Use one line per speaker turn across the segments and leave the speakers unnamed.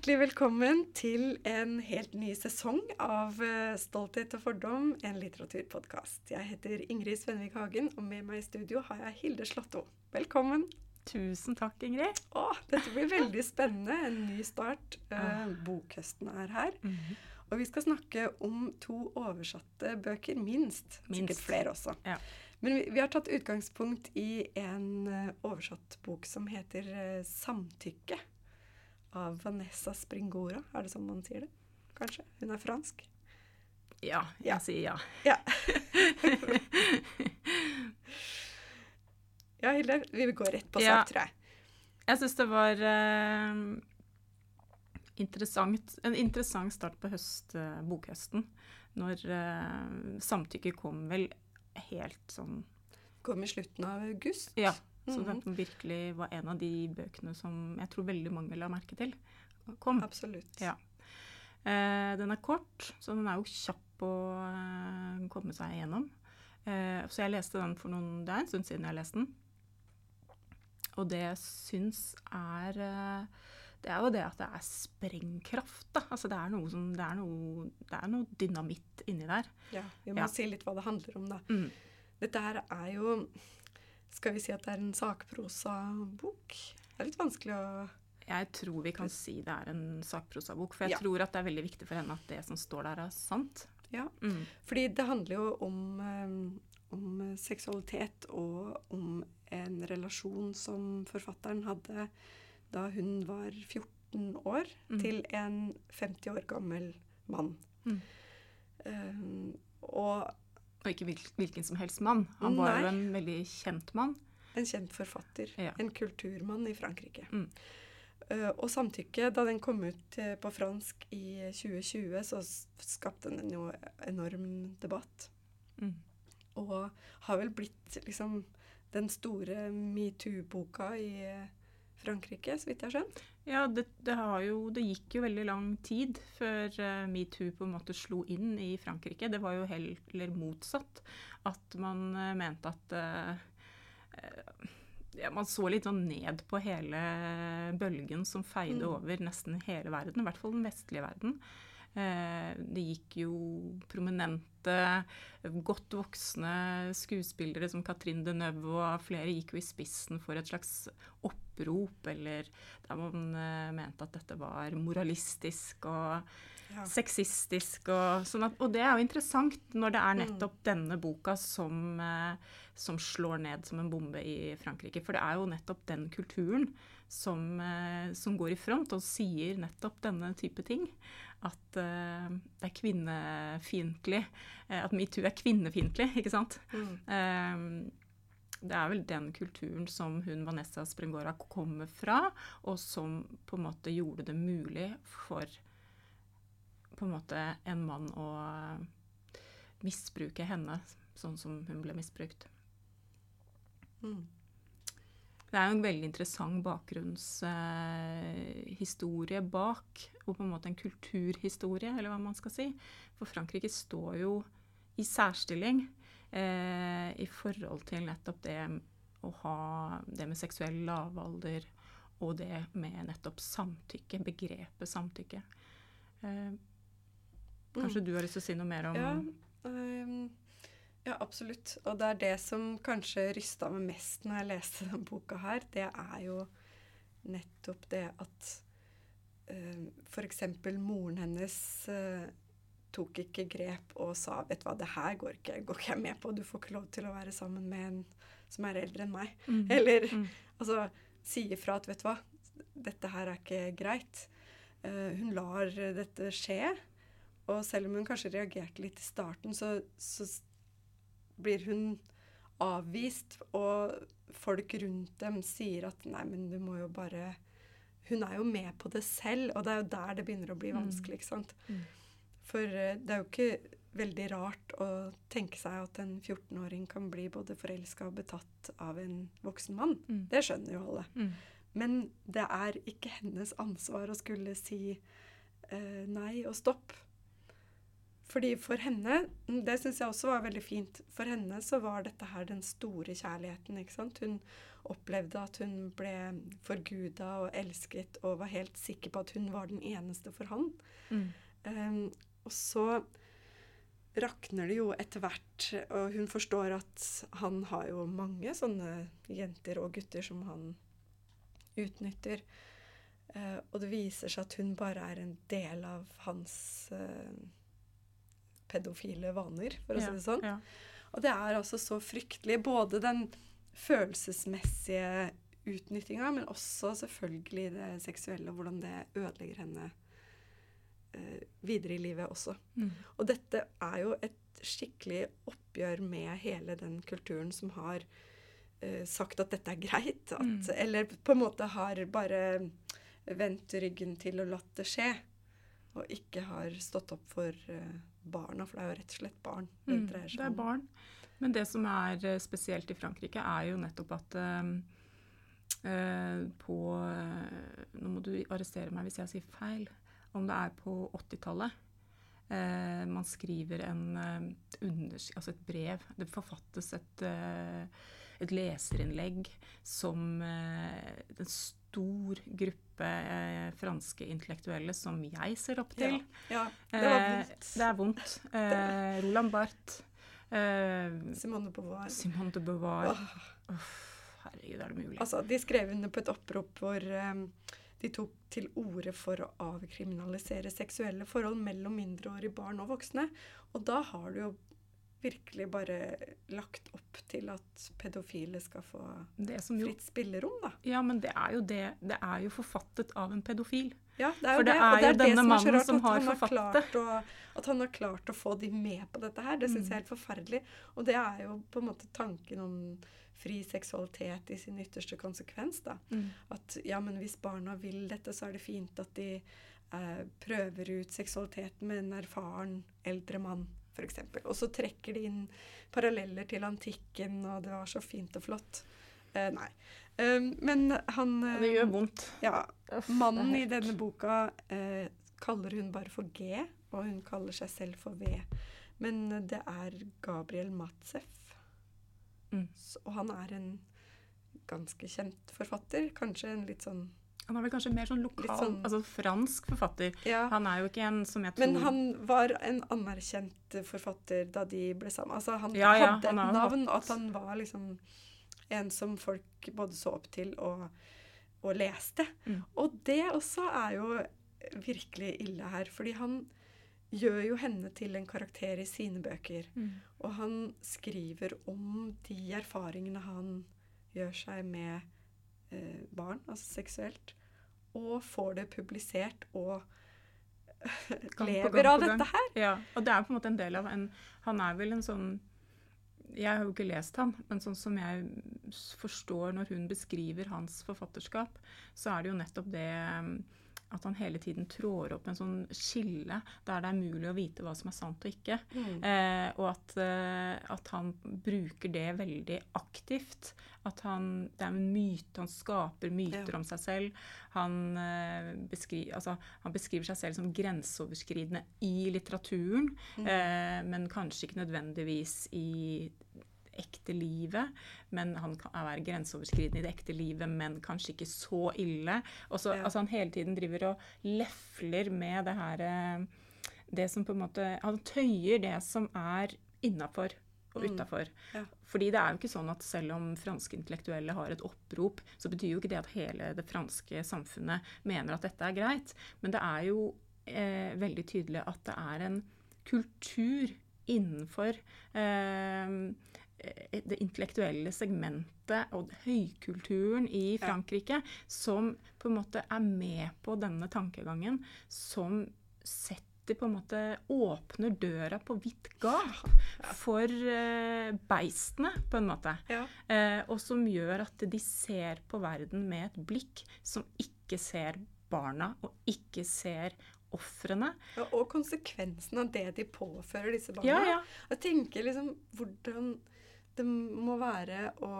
Hjertelig velkommen til en helt ny sesong av eh, Stolthet og fordom, en litteraturpodkast. Jeg heter Ingrid Svenvik Hagen, og med meg i studio har jeg Hilde Slåtto. Velkommen.
Tusen takk, Ingrid.
Å, dette blir veldig spennende. En ny start. Uh, bokhøsten er her. Mm -hmm. Og vi skal snakke om to oversatte bøker, minst. minst. Sikkert flere også. Ja. Men vi, vi, har tatt utgangspunkt i en uh, oversatt bok som heter 'Samtykke' av Vanessa Springora. Er det sånn man sier det? Kanskje? Hun er fransk?
Ja, jeg ja. sier ja.
Ja. ja, Hilde, vi vil gå rett på sak, ja. tror jeg.
Jeg syns det var uh, interessant, en interessant start på høst, uh, bokhøsten. Når uh, samtykket kom vel helt sånn
Kom i slutten av august?
Ja. Så mm den virkelig var en av de bøkene som jeg tror veldig mange la merke til kom.
Absolutt.
Ja. Eh, den er kort, så den er jo kjapp å eh, komme seg gjennom. Eh, så jeg leste den for noen Det er en stund siden jeg leste den. Og det jeg syns er eh, det er jo det at det er sprengkraft. da. Altså det er noe, som, det er noe, det er noe dynamitt inni der.
Ja, Vi må ja. si litt hva det handler om, da. Mm. Dette her er jo skal vi si at det er en sakprosabok? Det er litt vanskelig å
Jeg tror vi kan si det er en sakprosabok. For jeg ja. tror at det er veldig viktig for henne at det som står der, er sant.
Ja, mm. fordi det handler jo om, um, om seksualitet og om en relasjon som forfatteren hadde da hun var 14 år, mm. til en 50 år gammel mann. Mm. Um, og
og ikke hvilken som helst mann. Han var Nei. jo en veldig kjent mann.
En kjent forfatter. Ja. En kulturmann i Frankrike. Mm. Uh, og samtykke, da den kom ut uh, på fransk i 2020, så skapte den jo enorm debatt. Mm. Og har vel blitt liksom den store metoo-boka i uh, Frankrike, så vidt jeg har skjønt.
Ja, det, det, jo, det, gikk jo veldig lang tid før uh, metoo på en måte slo inn i Frankrike. Det var jo heller motsatt. At man uh, mente at uh, ja, Man så litt sånn ned på hele bølgen som feide mm. over nesten hele verden. I hvert fall den vestlige verden. Det gikk jo prominente, godt voksne skuespillere som Catherine Deneuve og flere gikk jo i spissen for et slags opp opprop, eller der man uh, mente at dette var moralistisk og ja. sexistisk. Og, sånn at, og, det er jo interessant når det er mm. nettopp mm. denne boka som, uh, som, slår ned som en bombe i Frankrike. For det er jo nettopp den kulturen som, uh, som går i front og sier nettopp denne type ting. At det er kvinnefiendtlig. at metoo er kvinnefiendtlig, ikke sant. Mm det er vel den kulturen som hun Vanessa Sprengora kommer fra, og som på en måte gjorde det mulig for på en en mann å misbruke henne sånn som hun ble misbrukt. Mm. Det er jo en veldig interessant bakgrunnshistorie eh, bak, og på en måte en kulturhistorie, eller hva man skal si. For Frankrike står jo i særstilling eh, i forhold til nettopp det å ha det med seksuell lavalder og det med nettopp samtykke, begrepet samtykke. Eh, kanskje mm. du har lyst til å si noe mer om
ja, um, ja, absolutt. Og det er det som kanskje rysta meg mest når jeg leste denne boka her. Det er jo nettopp det at uh, eh, f.eks. moren hennes uh, tok ikke grep og sa vet du hva, det her går ikke, går ikke jeg med på. Du får ikke lov til å være sammen med en som er eldre enn meg. Mm. Eller mm. altså si ifra at vet du hva, dette her er ikke greit. Uh, hun lar dette skje. Og selv om hun kanskje reagerte litt i starten, så, så blir hun avvist. Og folk rundt dem sier at nei, men du må jo bare Hun er jo med på det selv, og det er jo der det begynner å bli mm. vanskelig. ikke sant? Mm. For eh, det er jo ikke veldig rart å tenke seg at en 14-åring kan bli både forelska og betatt av en voksen mann. Mm. Det skjønner jo alle. Mm. Men det er ikke hennes ansvar å skulle si eh, nei og stopp. fordi for henne Det syns jeg også var veldig fint. For henne så var dette her den store kjærligheten. ikke sant? Hun opplevde at hun ble forguda og elsket og var helt sikker på at hun var den eneste for han.
Mm.
Um, og så rakner det jo etter hvert, og hun forstår at han har jo mange sånne jenter og gutter som han utnytter. Uh, og det viser seg at hun bare er en del av hans uh, pedofile vaner, for å si det sånn.
ja.
Og det er altså så fryktelig. Både den følelsesmessige utnyttinga, men også selvfølgelig det seksuelle, hvordan det ødelegger henne videre i livet også.
Mm.
Og dette er jo et skikkelig oppgjør med hele den kulturen som har eh, sagt at dette er greit. At,
Mm.
Eller på en måte har bare vendt ryggen til og latt det skje. Og ikke har stått opp for eh, barna, for det er jo rett og slett barn det
Mm,
dreier
det er barn. Men det som er eh, spesielt i Frankrike, er jo nettopp at eh, eh, på eh, Nå må du arrestere meg hvis jeg sier feil. Om det er på 80-tallet. Eh, man skriver en, eh, altså et brev. Det forfattes et, eh, et leserinnlegg som eh, en stor gruppe eh, franske intellektuelle som jeg ser opp til.
Ja, det var
Eh,
vondt.
det er vondt. Eh, Roland Barth. Eh,
Simone de Beauvoir.
Simone de Beauvoir.
Åh,
Uff, herregud, er det mulig?
altså, de skrev under på et opprop hvor de tok til orde for å avkriminalisere seksuelle forhold mellom mindreårige barn og voksne. Og da har du jo virkelig bare lagt opp til at pedofile skal få
jo,
fritt spillerom, da.
ja, men det er jo det. Det er jo forfattet av en pedofil.
Ja, det er
For
jo
det
det.
er
og det
jo
er det
denne
som
mannen
rart,
som har forfattet det.
At han har klart å få de med på dette her, det syns
Mm.
jeg er helt forferdelig. Og det er jo på en måte tanken om fri seksualitet i sin ytterste konsekvens, da. At ja, men hvis barna vil dette, så er det fint at de eh, prøver ut seksualiteten med en erfaren eldre mann, f.eks. Og så trekker de inn paralleller til antikken, og det var så fint og flott. Eh, nei. Um, men han
Ja, det gjør vondt.
Ja,
Uff,
Mannen i denne boka eh, kaller hun bare for G, og hun kaller seg selv for V. Men eh, det er Gabriel Matzef.
Mm.
Og han er en ganske kjent forfatter. Kanskje en litt sånn
Han er vel kanskje mer sånn lokal,
sånn-
altså fransk forfatter.
Ja.
Han er jo ikke en som jeg tror
Men han var en anerkjent forfatter da de ble sammen. Altså, han
Ja, ja,
hadde
han
et navn,
hatt-
at han var liksom en som folk både så opp til og, og leste.
Mm.
Og det også er jo virkelig ille her, fordi han gjør jo henne til en karakter i sine bøker.
Mm.
Og han skriver om de erfaringene han gjør seg med eh, barn, altså seksuelt, og får det publisert og
på
lever
gang
av dette her.
Ja, og det er på en måte en del av en Han er vel en sånn Jeg har jo ikke lest han, men sånn som jeg forstår når hun beskriver hans forfatterskap, så er det jo nettopp det um, at han hele tiden trår opp en sånn skille der det er mulig å vite hva som er sant og ikke.
Mm.
Eh, og at, eh, at han bruker det veldig aktivt. At han, det er en myte, han skaper myter
Ja.
om seg selv. Han, eh, beskri, altså, han beskriver seg selv som grenseoverskridende i litteraturen,
Mm.
eh, men kanskje ikke nødvendigvis i ekte livet. Men han kan være grenseoverskridende i det ekte livet, men kanskje ikke så ille. Også,
Ja.
altså, han hele tiden driver og lefler med det her eh, det som på en måte Han tøyer det som er innafor og
Mm. Ja.
Fordi det er jo ikke sånn at selv om franske intellektuelle har et opprop, så betyr jo ikke det at hele det franske samfunnet mener at dette er greit. Men det er jo eh, veldig tydelig at det er en kultur innenfor eh, det intellektuelle segmentet og høykulturen i
Ja.
Frankrike som på en måte er med på denne tankegangen, som setter på en måte åpner døra på vidt gap for uh, beistene, på en måte.
Ja.
Uh, og som gjør at de ser på verden med et blikk som ikke ser barna, og ikke ser ofrene.
Ja, og konsekvensen av det de påfører disse barna.
Ja, ja.
Jeg tenker liksom hvordan det må være å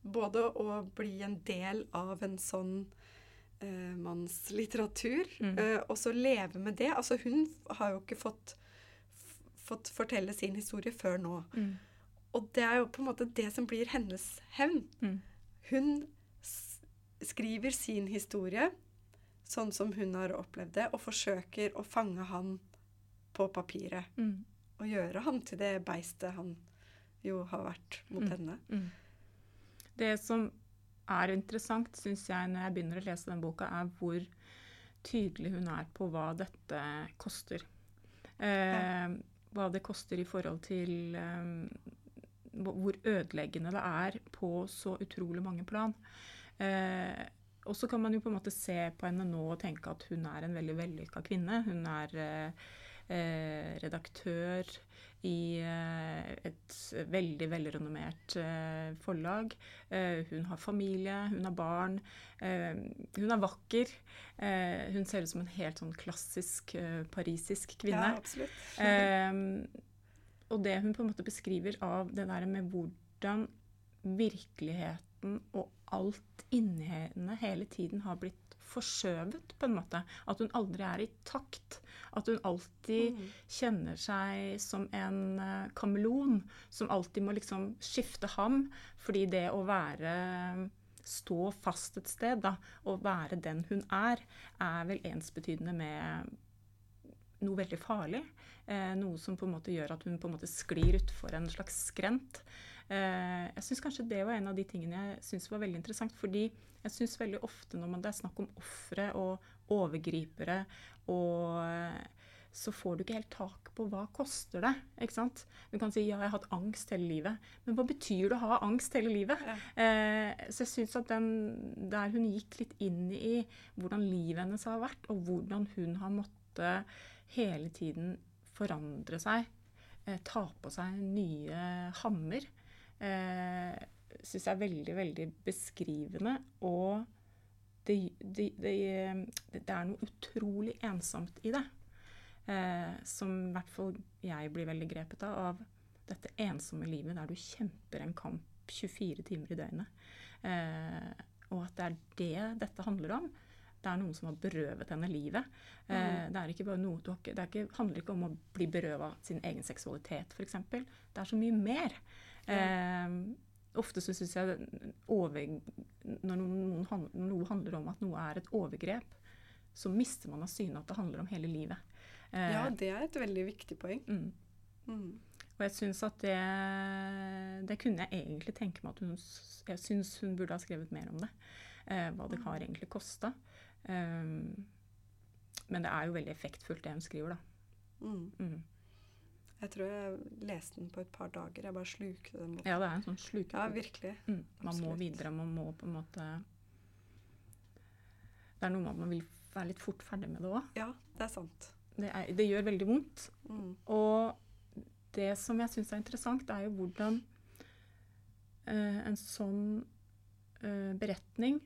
både å bli en del av en sånn eh, manns litteratur,
Mm.
eh, og så leve med det. Altså hun har jo ikke fått fått fortelle sin historie før nå.
Mm.
Og det er jo på en måte det som blir hennes hevn.
Mm.
Hun skriver sin historie sånn som hun har opplevd det, og forsøker å fange han på papiret.
Mm.
Og gjøre han til det beistet han jo har vært mot
Mm.
henne.
Mm. Det som er interessant, syns jeg, når jeg begynner å lese den boka, er hvor tydelig hun er på hva dette koster. Eh, Hva det koster i forhold til eh, hvor ødeleggende det er på så utrolig mange plan. Eh, og så kan man jo på en måte se på henne nå og tenke at hun er en veldig vellykka kvinne. Hun er eh, eh, redaktør i eh, et veldig velrenommert eh, forlag. Eh, hun har familie, hun har barn. Hun er vakker. Eh, hun ser ut som en helt sånn klassisk parisisk kvinne.
Ja, absolutt.
Eh, og det hun på en måte beskriver av det der med hvordan virkeligheten og alt inni henne hele tiden har blitt forskjøvet, på en måte. At hun aldri er i takt. At hun alltid
Mm.
kjenner seg som en uh, kameleon som alltid må liksom skifte ham. Fordi det å være Stå fast et sted, da, og være den hun er, er vel ensbetydende med noe veldig farlig. Eh, noe som på en måte gjør at hun på en måte sklir utfor en slags skrent. Eh, jeg syns kanskje det var en av de tingene jeg syns var veldig interessant. Fordi jeg syns veldig ofte når man, det er snakk om ofre og overgripere, og så får du ikke helt tak på hva koster det. ikke sant? Du kan si ja, jeg har hatt angst hele livet. Men hva betyr det å ha angst hele livet?
Ja.
Eh, så jeg syns at den der hun gikk litt inn i hvordan livet hennes har vært, og hvordan hun har måttet hele tiden forandre seg, eh, ta på seg nye hammer, eh, syns jeg er veldig, veldig beskrivende. Og det, det, det, det er noe utrolig ensomt i det. Eh, som i hvert fall jeg blir veldig grepet av. Av dette ensomme livet der du kjemper en kamp 24 timer i døgnet. Eh, og at det er det dette handler om. Det er noen som har berøvet henne livet. Eh, det er ikke bare noe, du har ikke, det er ikke, handler ikke om å bli berøva sin egen seksualitet, f.eks. Det er så mye mer. Eh, ofte så syns jeg over, når han- noe handler om at noe er et overgrep, så mister man av syne at det handler om hele livet. Eh,
ja, det er et veldig viktig poeng.
mm.
Mm.
Og jeg syns at det Det kunne jeg egentlig tenke meg at hun Jeg syns hun burde ha skrevet mer om det. Eh, hva det har egentlig kosta. Um, men det er jo veldig effektfullt, det hun skriver, da.
Mm. Jeg tror jeg leste den på et par dager. Jeg bare slukte den. boka.
Ja, det er en sånn sluke.
Ja, virkelig.
mm. Man må videre. Man må på en måte Det er noe med at man vil være litt fort ferdig med det òg.
Ja, det er sant.
Det, er- det gjør veldig vondt.
Mm.
Og det som jeg syns er interessant, er jo hvordan eh, en sånn eh, beretning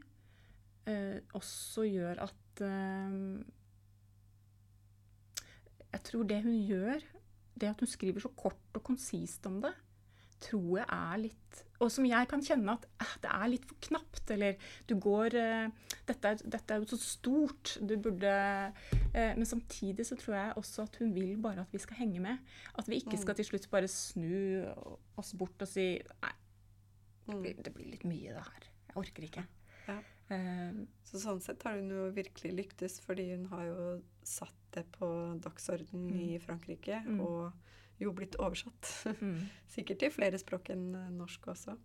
eh, også gjør at eh, Jeg tror det hun gjør, det at hun skriver så kort og konsist om det, tror jeg er litt Og som jeg kan kjenne at eh, det er litt for knapt, eller du går eh, dette, er, dette er jo så stort, du burde eh, Men samtidig så tror jeg også at hun vil bare at vi skal henge med. At vi ikke
Mm.
skal til slutt bare snu oss bort og si Nei, det
Mm.
blir, det blir litt mye, det her. Jeg orker ikke. Eh,
Så sånn sett har hun jo virkelig lyktes, fordi hun har jo satt det på dagsorden
Mm.
i Frankrike,
Mm.
og jo blitt oversatt.
mm.
Sikkert til flere språk enn eh, norsk også.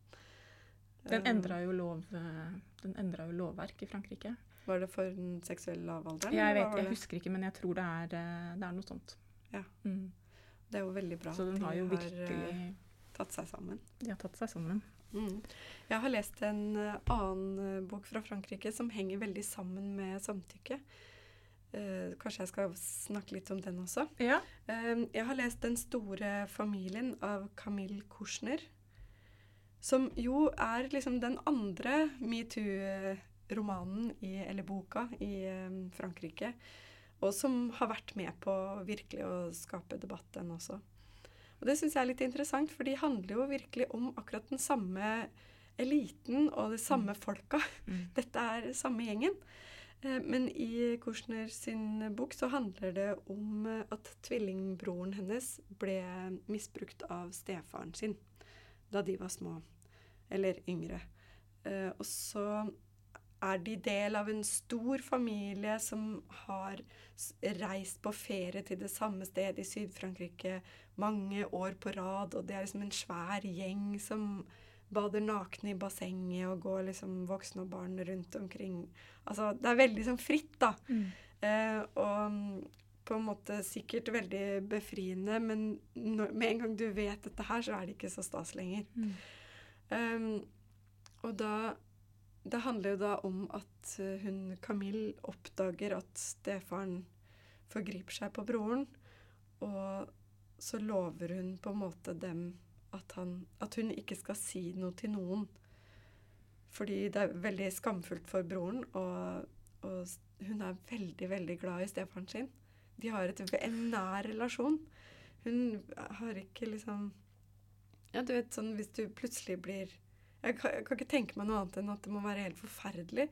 Den
Um,
endra jo, lov, eh, jo lovverk i Frankrike.
Var det for den seksuelle lavalderen?
Jeg vet, jeg husker ikke, men jeg tror det er, eh, det er noe sånt.
Ja.
Mm.
Det er jo veldig bra
Så den
at
har
de
jo
har
virkelig
eh, tatt seg sammen.
De har tatt seg sammen.
Mm. Jeg har lest en eh, annen eh, bok fra Frankrike som henger veldig sammen med samtykke. Eh, kanskje jeg skal snakke litt om den også.
Ja.
Eh, jeg har lest 'Den store familien' av Camille Korsner. Som jo er liksom den andre metoo-romanen, eller boka, i eh, Frankrike. Og som har vært med på virkelig å skape debatt, den også. Og det syns jeg er litt interessant, for de handler jo virkelig om akkurat den samme eliten og de samme folka.
Mm.
Dette er samme gjengen. Eh, men i Kushner sin bok så handler det om eh, at tvillingbroren hennes ble misbrukt av stefaren sin da de var små. Eller yngre. Eh, og så er de del av en stor familie som har reist på ferie til det samme stedet i Syd-Frankrike mange år på rad, og det er liksom en svær gjeng som bader nakne i bassenget og går liksom voksne og barn rundt omkring. Altså, det er veldig sånn fritt, da. Mm. Eh, og på en måte sikkert veldig befriende, men når, med en gang du vet dette her, så er det ikke så stas lenger. Mm. Um, og da Det handler jo da om at eh, hun Camille oppdager at stefaren forgriper seg på broren, og så lover hun på en måte dem at, han, at, hun ikke skal si noe til noen. Fordi det er veldig skamfullt for broren, og, og hun er veldig, veldig glad i stefaren sin. De har et, en nær relasjon. Hun har ikke liksom Ja, du vet sånn hvis du plutselig blir jeg kan, jeg kan, ikke tenke meg noe annet enn at det må være helt forferdelig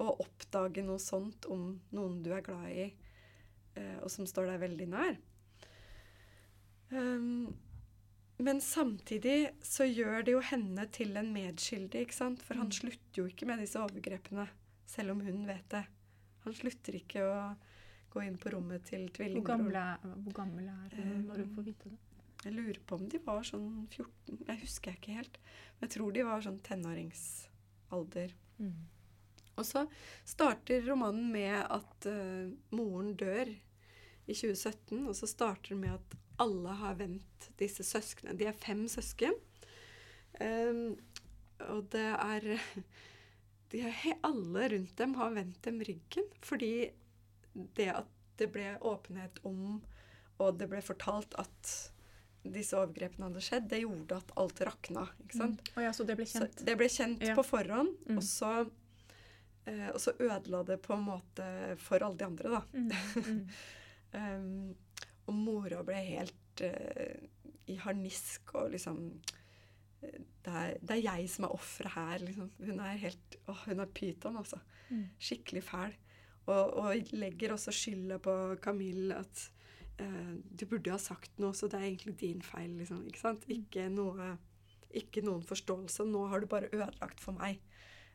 å oppdage noe sånt om noen du er glad i, eh, og som står deg veldig nær. Um, men samtidig så gjør det jo henne til en medskyldig, ikke sant? For han mm. slutter jo ikke med disse overgrepene, selv om hun vet det. Han slutter ikke å gå inn på rommet til tvillingbroren.
Hvor, hvor gammel er hun når hun får vite det?
Jeg lurer på om de var sånn 14 Jeg husker ikke helt. Men jeg tror de var sånn tenåringsalder. Mm. Og så starter romanen med at uh, moren dør i 2017. Og så starter det med at alle har vendt disse søsknene. De er fem søsken. Um, og det er de Alle rundt dem har vendt dem ryggen. Fordi det at det ble åpenhet om, og det ble fortalt at disse overgrepene hadde skjedd, det gjorde at alt rakna. ikke sant?
Mm. Oh ja, så det ble kjent?
Så det ble kjent ja. på forhånd, mm. og, så, eh, og, så, ødela det på en måte for alle de andre, da. Mm. um, Og mora ble helt uh, i harnisk og liksom eh, det er, det er, jeg som er offeret her. Liksom. Hun er helt å, Hun er pyton, altså. Mm. Skikkelig fæl. Og, og, legger også skylda på Camille at uh, du burde ha sagt noe, så det er egentlig din feil. Liksom, ikke sant? Mm. Ikke, noe, ikke noen forståelse. Nå har du bare ødelagt for meg.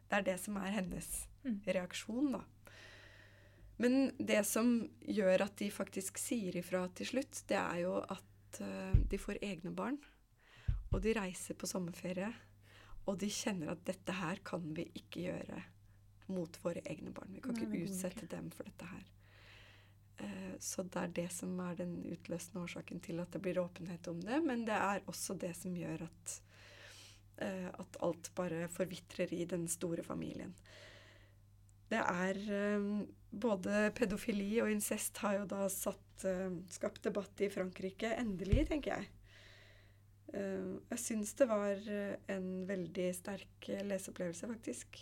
Det er det som er hennes mm. reaksjon, da. Men det som gjør at de faktisk sier ifra til slutt, det er jo at uh, de får egne barn. Og de reiser på sommerferie. Og de kjenner at dette her kan vi ikke gjøre mot våre egne barn. Vi kan Nei, ikke utsette ikke. dem for dette her. Uh, så det er det som er den utløsende årsaken til at det blir åpenhet om det. Men det er også det som gjør at, uh, at alt bare forvitrer i den store familien. Det er um, Både pedofili og incest har jo da satt, skapt debatt i Frankrike. Endelig, tenker jeg. Jeg syns det var en veldig sterk leseopplevelse, faktisk.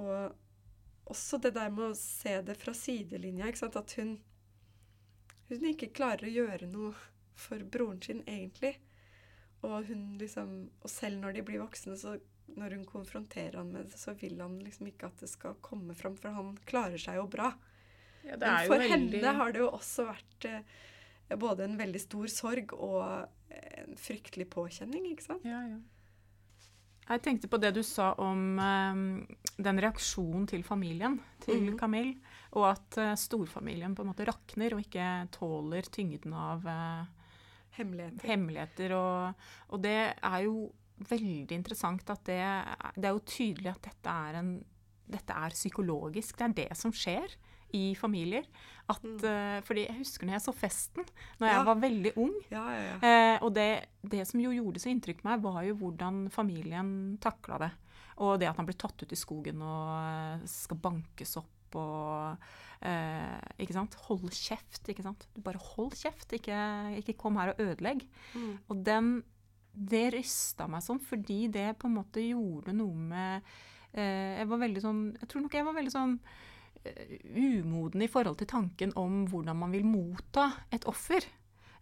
Og også det der med å se det fra sidelinja. At hun, hun ikke klarer å gjøre noe for broren sin, egentlig. Og hun liksom Og selv når de blir voksne, så når hun konfronterer han med det, så vil han liksom ikke at det skal komme fram, for han klarer seg jo bra. Ja, Men for veldig... henne har det jo også vært eh, både en veldig stor sorg og en fryktelig påkjenning, ikke sant?
Ja, ja. Jeg tenkte på det du sa om um, den reaksjonen til familien til mm. Camille, og at uh, storfamilien på en måte rakner og ikke tåler tyngden av uh,
hemmeligheter.
hemmeligheter og, og, det er jo veldig interessant at det, det er jo tydelig at dette er, en, dette er psykologisk. Det er det som skjer i familier. At, mm. uh, fordi jeg husker når jeg så festen når ja. jeg var veldig ung.
Ja, ja,
uh, og det, det, som jo gjorde så inntrykk på meg, var jo hvordan familien takla det. Og det at han blir tatt ut i skogen og uh, skal bankes opp og ikke sant? Hold kjeft, ikke sant. Du bare hold kjeft, ikke, ikke kom her og ødelegg. Mm. Og den det rysta meg sånn fordi det på en måte gjorde noe med eh, Jeg var veldig sånn Jeg tror nok jeg var veldig sånn umoden i forhold til tanken om hvordan man vil motta et offer.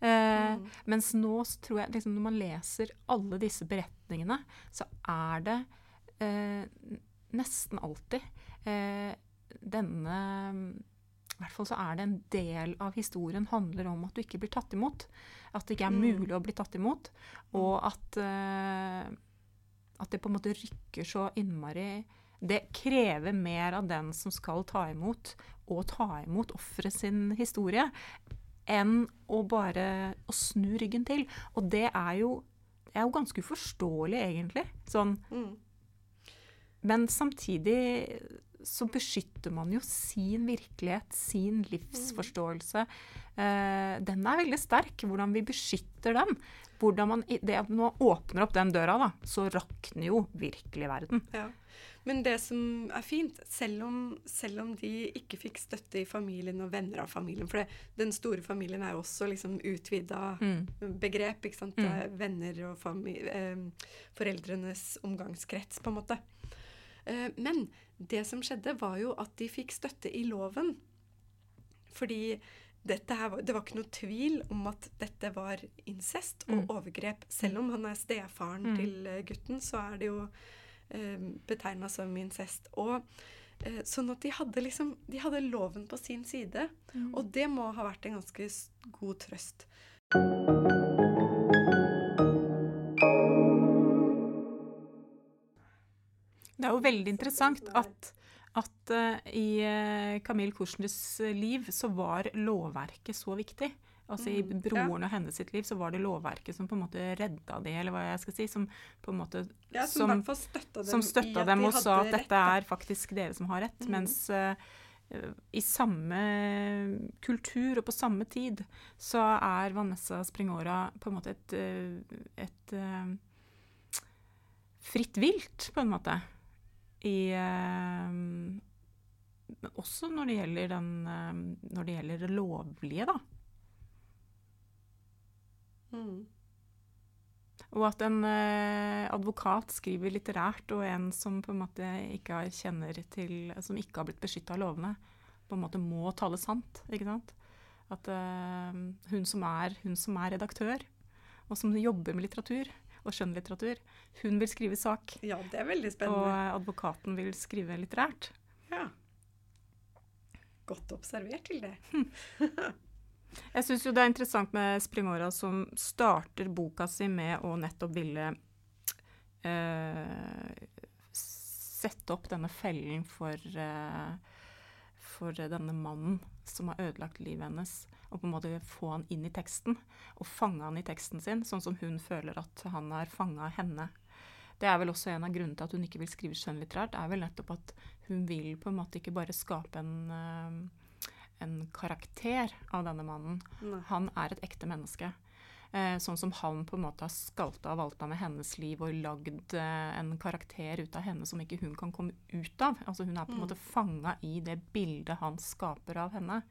Eh, mm. Mens nå tror jeg liksom, Når man leser alle disse beretningene, så er det eh, nesten alltid eh, denne I hvert fall så er det en del av historien handler om at du ikke blir tatt imot. At det ikke er
Mm.
mulig å bli tatt imot. Og at, eh, at det på en måte rykker så innmari Det krever mer av den som skal ta imot, og ta imot offeret sin historie, enn å bare å snu ryggen til. Og det er jo, det er jo ganske uforståelig, egentlig. Sånn
Mm.
men samtidig så beskytter man jo sin virkelighet, sin livsforståelse. Uh, den er veldig sterk, hvordan vi beskytter den. Hvordan man, det at man åpner opp den døra, da, så rakner jo virkelig verden.
Ja. Men det som er fint, selv om, selv om de ikke fikk støtte i familien og venner av familien For det, den store familien er jo også liksom utvida
Mm.
begrep. ikke sant?
Mm.
Er venner og eh, foreldrenes omgangskrets, på en måte. Eh, men det som skjedde, var jo at de fikk støtte i loven. Fordi dette her, det var ikke noe tvil om at dette var incest og
Mm.
overgrep. Selv om han er stefaren
Mm.
til eh, gutten, så er det jo betegna som incest. Og eh, Sånn at de hadde liksom De hadde loven på sin side. Og det må ha vært en ganske god trøst.
Det er jo veldig interessant at, at eh, i Camille Kursners liv så var lovverket så viktig. Altså I
broren ja.
og hennes sitt liv så var det lovverket som på en måte redda de, eller hva jeg skal si. Som på en måte
Ja, som,
Som-
støtta dem
som støtta dem
de
og sa at dette
rett.
er faktisk dere som har rett.
Mm.
Mens eh, i samme kultur og på samme tid så er Vanessa Springora på en måte et, eh, et eh, fritt vilt, på en måte. I uh, Også når det gjelder den Når det gjelder det lovlige, da.
Mm.
Og at en eh, advokat skriver litterært, og en som på en måte ikke har kjenner til Som ikke har blitt beskytta av lovene, på en måte må tale sant. ikke sant? At eh, hun, som er, hun som er redaktør, og som jobber med litteratur og skjønnlitteratur, hun vil skrive sak.
Ja, det er veldig
Og advokaten vil skrive litterært.
Ja. Godt observert til det.
Jeg syns jo det er interessant med Springora som starter boka si med å nettopp ville eh, sette opp denne fellen for, eh, for denne mannen som har ødelagt livet hennes. Og på en måte få han inn i teksten, og fange han i teksten sin, sånn som hun føler at han har fanga henne. Det er vel også en av grunnene til at hun ikke vil skrive skjønnlitterært, er vel nettopp at hun vil på en måte ikke bare skape en eh, en karakter av denne mannen.
Nei.
Han er et ekte menneske. Eh, sånn som han på en måte har skalta og valta med hennes liv og lagd eh, en karakter ut av henne som ikke hun kan komme ut av. Altså Hun er på en
Mm.
måte fanga i det bildet han skaper av henne.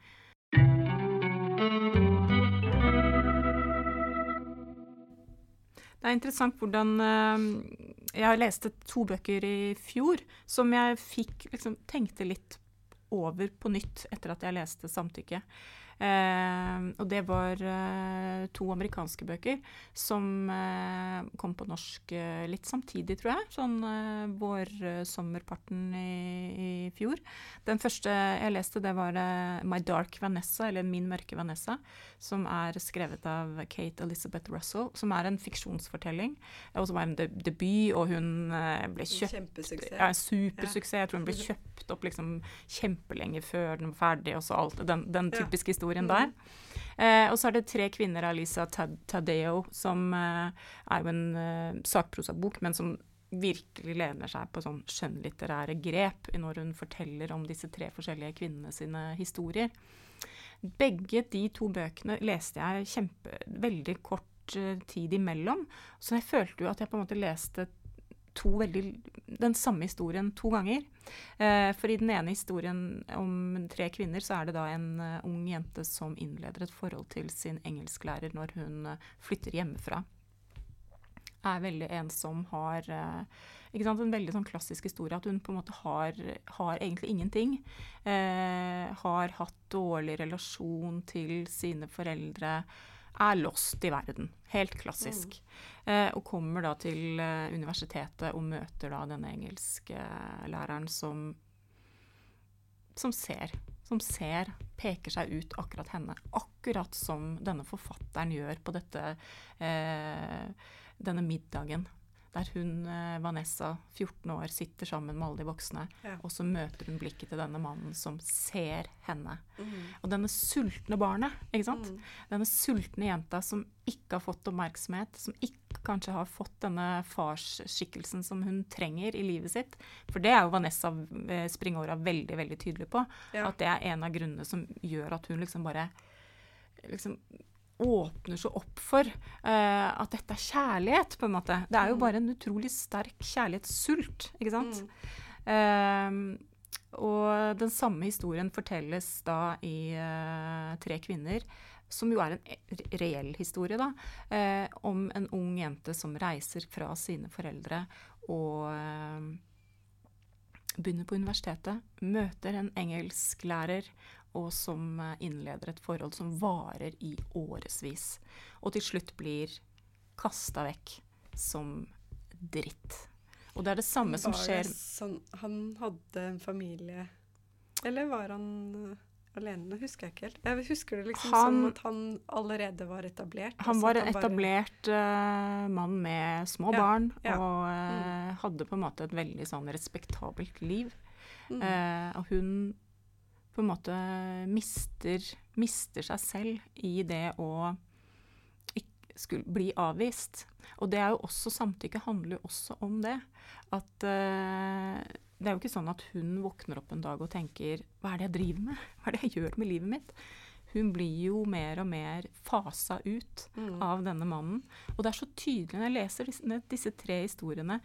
Det er interessant hvordan eh, Jeg leste to bøker i fjor som jeg fikk liksom tenkte litt over på nytt etter at jeg leste 'Samtykke'. Eh, og det var eh, to amerikanske bøker som eh, kom på norsk litt samtidig, tror jeg. Sånn vårsommerparten i, i fjor. Den første jeg leste, det var 'My Dark Vanessa', eller 'Min mørke Vanessa', som er skrevet av Kate Elizabeth Russell, som er en fiksjonsfortelling. Og som var en de debut, og hun ble kjøpt
Kjempesuksess.
ja, en supersuksess. Jeg tror hun ble kjøpt opp liksom kjempelenge før den var ferdig, og så alt. Den, den
Ja.
typiske historien
Mhm.
der. Eh, og så er det tre kvinner av Lisa Tadeo, som eh, er jo en eh, sakprosabok, men som virkelig lener seg på sånn skjønnlitterære grep når hun forteller om disse tre forskjellige kvinnene sine historier. Begge de to bøkene leste jeg kjempe, veldig kort eh, tid imellom, så jeg følte jo at jeg på en måte leste to veldig, den samme historien to ganger. Eh, for i den ene historien om tre kvinner, så er det da en uh, ung jente som innleder et forhold til sin engelsklærer når hun uh, flytter hjemmefra. Er veldig ensom, har uh, sant, En veldig sånn klassisk historie at hun på en måte har, har egentlig ingenting. Har hatt dårlig relasjon til sine foreldre. Er lost i verden. Helt klassisk. Eh, og kommer da til eh, universitetet og møter da denne engelsklæreren som som ser. Som ser, peker seg ut akkurat henne. Akkurat som denne forfatteren gjør på dette, eh, denne middagen der hun, eh, Vanessa, 14 år, sitter sammen med alle de voksne.
Ja.
Og så møter hun blikket til denne mannen som ser henne.
Mm.
Og denne sultne barnet, ikke sant?
Mm.
Denne sultne jenta som ikke har fått oppmerksomhet, som ikke kanskje har fått denne farsskikkelsen som hun trenger i livet sitt. For det er jo Vanessa Springåra Springora veldig, veldig tydelig på.
Ja.
At det er en av grunnene som gjør at hun liksom bare liksom åpner så opp for uh, at dette er kjærlighet, på en måte. Det er jo
Mm.
bare en utrolig sterk kjærlighetssult, ikke sant?
Mm.
Uh, og den samme historien fortelles da i uh, Tre kvinner, som jo er en reell historie, da, eh, om en ung jente som reiser fra sine foreldre og begynner på universitetet, møter en engelsklærer, og som eh, innleder et forhold som varer i årevis. Og til slutt blir kasta vekk som dritt. Og det er det samme som skjer
Sånn, han hadde en familie Eller var han uh, alene? Det husker jeg ikke helt. Jeg husker det liksom
Han-
som at han allerede var etablert.
Han var en
bare-
etablert eh, mann med små
Ja,
barn,
ja.
og eh, hadde på en måte et veldig sånn respektabelt liv.
Mm.
Uh, og hun på en måte mister, mister seg selv i det å bli avvist. Og det er jo også, samtykke handler jo også om det. At uh, det er jo ikke sånn at hun våkner opp en dag og tenker Hva er det jeg driver med? Hva er det jeg gjør med livet mitt? Hun blir jo mer og mer fasa ut
Mm.
av denne mannen. Og det er så tydelig når jeg leser disse, disse tre historiene,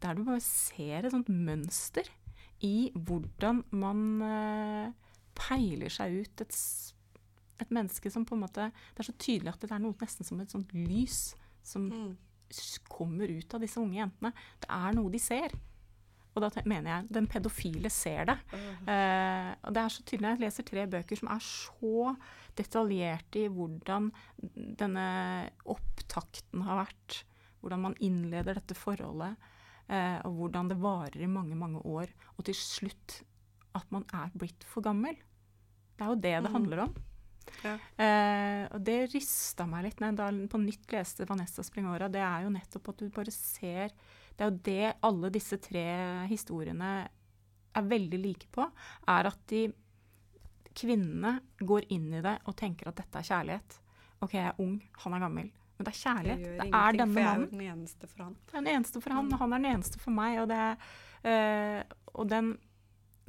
der du bare ser et sånt mønster i hvordan man eh, peiler seg ut et, et menneske som på en måte Det er så tydelig at det er noe nesten som et sånt lys som
Mm.
kommer ut av disse unge jentene. Det er noe de ser. Og da mener jeg den pedofile ser det. Eh, og det er så tydelig jeg leser tre bøker som er så detaljerte i hvordan denne opptakten har vært. Hvordan man innleder dette forholdet, Uh, og hvordan det varer i mange, mange år. Og til slutt at man er blitt for gammel. Det er jo det det
Mm.
handler om.
Ja.
Eh, og det rista meg litt når jeg da på nytt leste Vanessa Springora. Det er jo nettopp at du bare ser Det er jo det alle disse tre historiene er veldig like på, er at de kvinnene går inn i det og tenker at dette er kjærlighet. OK, jeg er ung, han er gammel. Men det er
Jeg
kjærlighet.
Det,
Det er denne
for jeg er den eneste for han.
Det er den eneste for han, og han er den eneste for meg. Og det, eh, og den,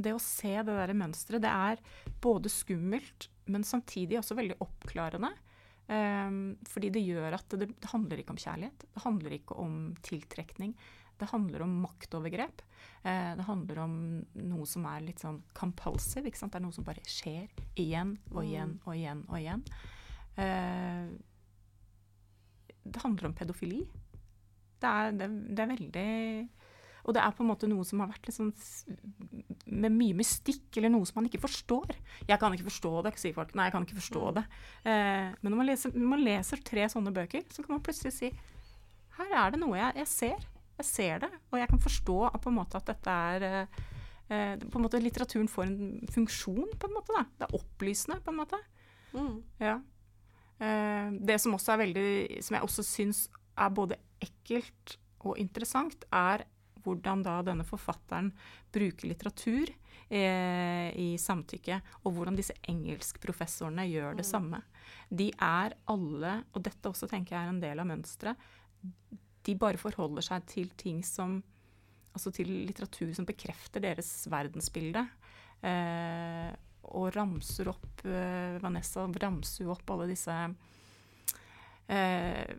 det å se det der mønsteret, det er både skummelt, men samtidig også veldig oppklarende. Um, fordi det gjør at det, det handler ikke om kjærlighet. Det handler ikke om tiltrekning. Det handler om maktovergrep. Uh, det handler om noe som er litt sånn compulsive. Ikke sant? Det er noe som bare skjer igjen og igjen og igjen og igjen. Uh, det handler om pedofili. Det er, det, det er veldig Og det er på en måte noe som har vært sånn med mye mystikk, eller noe som man ikke forstår. Jeg kan ikke forstå det, sier folk. Nei, jeg kan ikke forstå
Mm.
det. Eh, men når man, leser, når man leser tre sånne bøker, så kan man plutselig si her er det noe jeg, jeg ser. Jeg ser det, og jeg kan forstå at, måte at dette er eh, eh, på en måte Litteraturen får en funksjon, på en måte. Da. Det er opplysende, på en måte.
Mm.
Ja. Eh, det som også er veldig Som jeg også syns er både ekkelt og interessant, er hvordan da denne forfatteren bruker litteratur eh, i samtykke, og hvordan disse engelskprofessorene gjør det
Mm.
samme. De er alle, og dette også tenker jeg er en del av mønsteret, de bare forholder seg til ting som Altså til litteratur som bekrefter deres verdensbilde. Eh, og ramser opp eh, Vanessa ramser opp alle disse eh,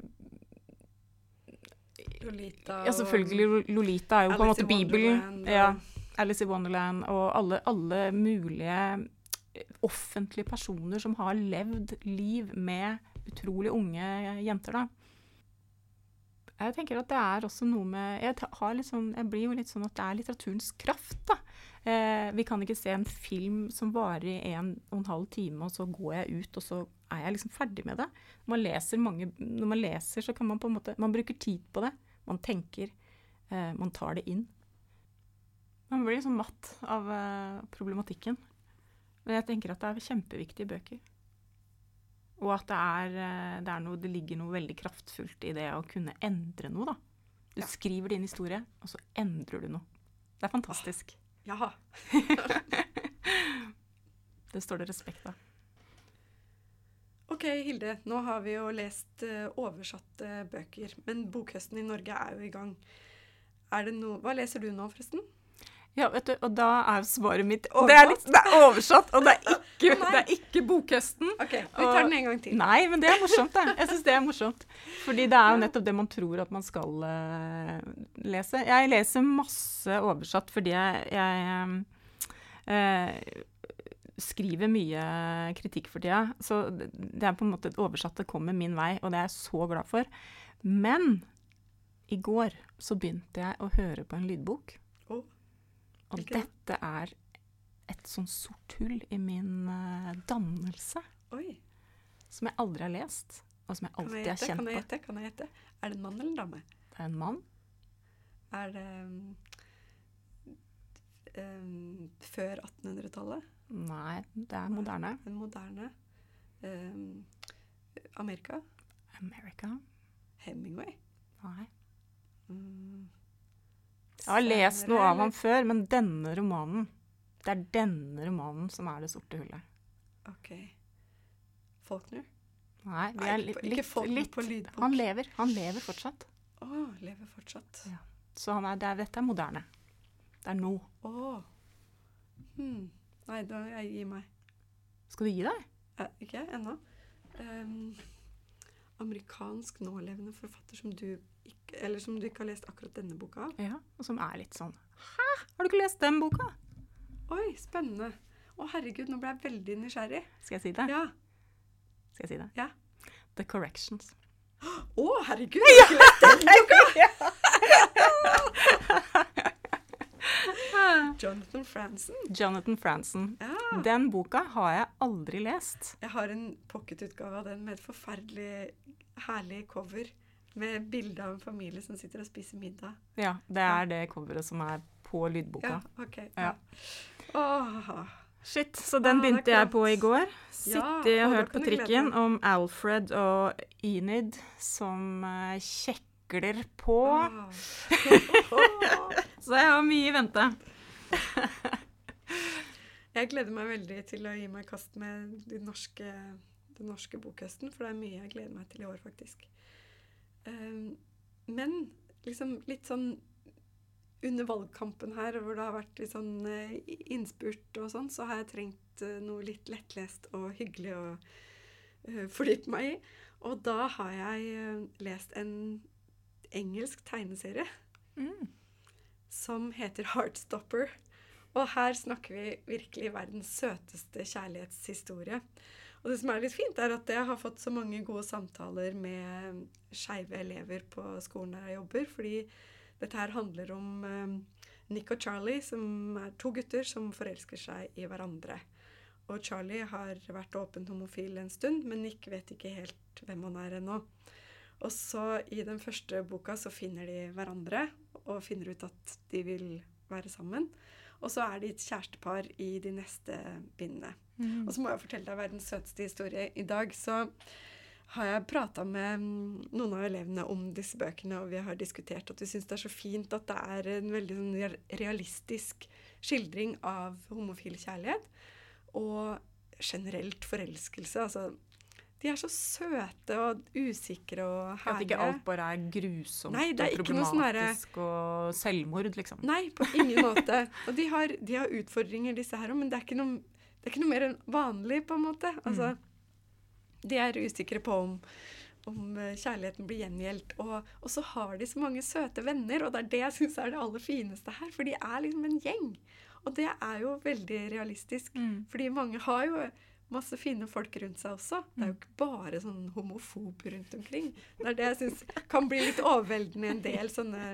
Lolita
Ja, selvfølgelig. Lolita er jo på en måte Bibelen. Ja, Alice i Wonderland og alle, alle mulige offentlige personer som har levd liv med utrolig unge jenter, da. Jeg tenker at det er også noe med Jeg, sånn, jeg blir jo litt sånn at det er litteraturens kraft, da. Eh, vi kan ikke se en film som varer i en og en halv time, og så går jeg ut, og så er jeg liksom ferdig med det. Man mange, når man leser så kan man på en måte Man bruker tid på det. Man tenker. Eh, man tar det inn. Man blir liksom matt av eh, problematikken. Men jeg tenker at det er kjempeviktige bøker. Og at det er, eh, det, er noe, det ligger noe veldig kraftfullt i det å kunne endre noe, da. Du
Ja.
skriver din historie, og så endrer du noe. Det er fantastisk.
Ja.
Det står det respekt av.
OK, Hilde. Nå har vi jo lest eh, oversatte bøker, men bokhøsten i Norge er jo i gang. Er det noe Hva leser du nå, forresten?
Ja, vet du, og da er svaret mitt Det er, litt, det er oversatt, og det er ikke, det er ikke bokhøsten.
OK, vi tar den en gang til.
Nei, men det er morsomt, det. Jeg syns det er morsomt. Fordi det er jo nettopp det man tror at man skal uh, lese. Jeg leser masse oversatt fordi jeg, jeg eh, skriver mye kritikk for tida. Så det er på en måte et oversatt det kommer min vei, og det er jeg så glad for. Men i går så begynte jeg å høre på en lydbok.
Oh.
Og dette er et sånn sort hull i min uh, dannelse
Oi.
som jeg aldri har lest, og som jeg alltid har
kjent
kjent
Kan jeg
på.
gjette? Kan jeg gjette? Er det en mann eller en dame?
Det er en mann.
Er det um, um, før 1800-tallet?
Nei, det er moderne.
En moderne um, Amerika?
America.
Hemingway?
Nei.
Mm.
Jeg har lest noe av ham før, men denne romanen Det er denne romanen som er det sorte hullet.
OK. Faulkner?
Nei, vi er litt, litt, litt
lydbok.
Han lever. Han lever fortsatt.
Å, lever fortsatt.
Ja. Så han er, det er, dette er moderne. Det er nå.
Å. Hmm. Nei, da jeg gir meg.
Skal du gi deg?
Eh, ikke ennå. Um, amerikansk nålevende forfatter som du ikke Eller som du ikke har lest akkurat denne boka av.
Ja. Og som er litt sånn Hæ? Har du ikke lest den boka?
Oi, spennende. Å, herregud, nå ble jeg veldig nysgjerrig.
Skal jeg si det?
Ja.
Skal jeg si det?
Ja.
The Corrections.
Å, herregud! Jeg har ikke lest den boka! Jonathan Franzen.
Jonathan Franzen.
Ja.
Den boka har jeg aldri lest.
Jeg har en pocketutgave av den med et forferdelig herlig cover. Med bilde av en familie som sitter og spiser middag.
Ja, det er det coveret som er på lydboka.
Ja, ok.
Ja.
Ja.
Shit, så den
Ah,
begynte jeg på i går.
Ja,
Sittet
og
hørt på trikken om Alfred og Enid som eh, kjekler på. Så jeg har mye i vente.
Jeg gleder meg veldig til å gi meg i kast med den norske, den norske bokhøsten, for det er mye jeg gleder meg til i år, faktisk. Um, men liksom litt sånn under valgkampen her, hvor det har vært litt sånn eh, innspurt og sånn, så har jeg trengt eh, noe litt lettlest og hyggelig å eh, fordype meg i. Og da har jeg lest en engelsk tegneserie
Mm.
som heter Heartstopper. Og her snakker vi virkelig verdens søteste kjærlighetshistorie. Og det som er litt fint, er at jeg har fått så mange gode samtaler med skeive elever på skolen der jeg jobber, fordi dette her handler om eh, Nick og Charlie, som er to gutter som forelsker seg i hverandre. Og Charlie har vært åpent homofil en stund, men Nick vet ikke helt hvem han er ennå. Og så i den første boka så finner de hverandre og finner ut at de vil være sammen. Og så er de et kjærestepar i de neste bindene.
Mm.
Og så må jeg fortelle deg verdens søteste historie. I dag så har jeg prata med noen av elevene om disse bøkene, og vi har diskutert at vi syns det er så fint at det er en veldig sånn realistisk skildring av homofil kjærlighet. Og generelt forelskelse. Altså de er så søte og usikre og
At ikke alt bare er grusomt
Nei, er
og
sånn
problematisk og selvmord, liksom.
Nei, på ingen måte. Og de har, de har utfordringer, disse her òg, men det er, noe, det er ikke noe mer enn vanlig, på en måte. Altså, de er usikre på om, om eh, kjærligheten blir gjengjeldt. Og, og så har de så mange søte venner, og det er det jeg syns er det aller fineste her. For de er liksom en gjeng. Og det er jo veldig realistisk.
Mm.
Fordi mange har jo masse fine folk rundt seg også. Det er jo ikke bare sånn homofob rundt omkring. Det er det jeg syns kan bli litt overveldende i en del sånne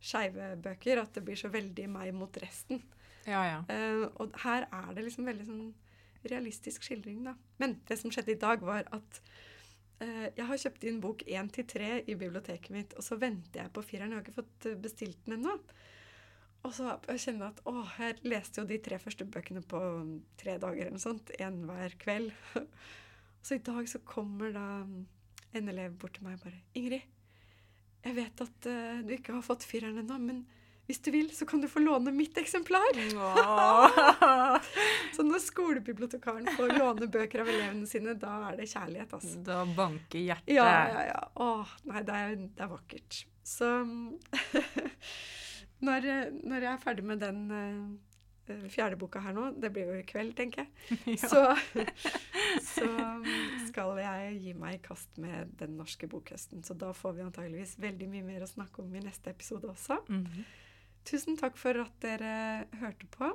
skeive bøker. At det blir så veldig meg mot resten.
Ja, ja.
Uh, og her er det liksom veldig sånn realistisk skildring, da. Men det som skjedde i dag, var at uh, jeg har kjøpt inn bok 1 til 3 i biblioteket mitt, og så venter jeg på fireren. Jeg har ikke fått eh, bestilt den ennå. Og så kjenner jeg at å, jeg leste jo de tre første bøkene på tre dager eller noe sånt. Én hver kveld. Så i dag så kommer da en elev bort til meg og bare 'Ingrid, jeg vet at uh, du ikke har fått fireren ennå, men hvis du vil, så kan du få låne mitt eksemplar. så når skolebibliotekaren får låne bøker av elevene sine, da er det kjærlighet, altså.
Da banker hjertet.
Ja, ja, ja. Å, nei, det er, det er vakkert. Så når, når, jeg er ferdig med den uh, fjerde boka her nå, det blir jo i kveld, tenker jeg, ja. så, så, skal jeg gi meg i kast med den norske bokhøsten. Så da får vi antageligvis veldig mye mer å snakke om i neste episode også. Mm -hmm. Tusen takk for at dere hørte på.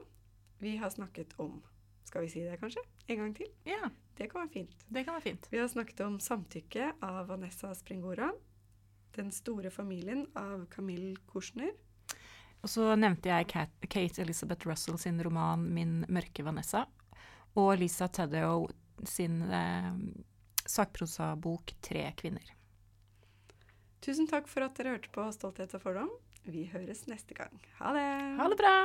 Vi har snakket om Skal vi si det, kanskje? En gang til?
Ja.
Det kan være fint.
Det kan være fint.
Vi har snakket om 'Samtykke' av Vanessa Springora. 'Den store familien' av Camille Kushner.
Og så nevnte jeg Kate Elizabeth Russell sin roman 'Min mørke Vanessa', og Lisa Taddeo sin eh, sakprosabok 'Tre kvinner'.
Tusen takk for at dere hørte på Stolthet og fordom. Vi høres neste gang. Ha det!
Ha det bra!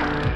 thank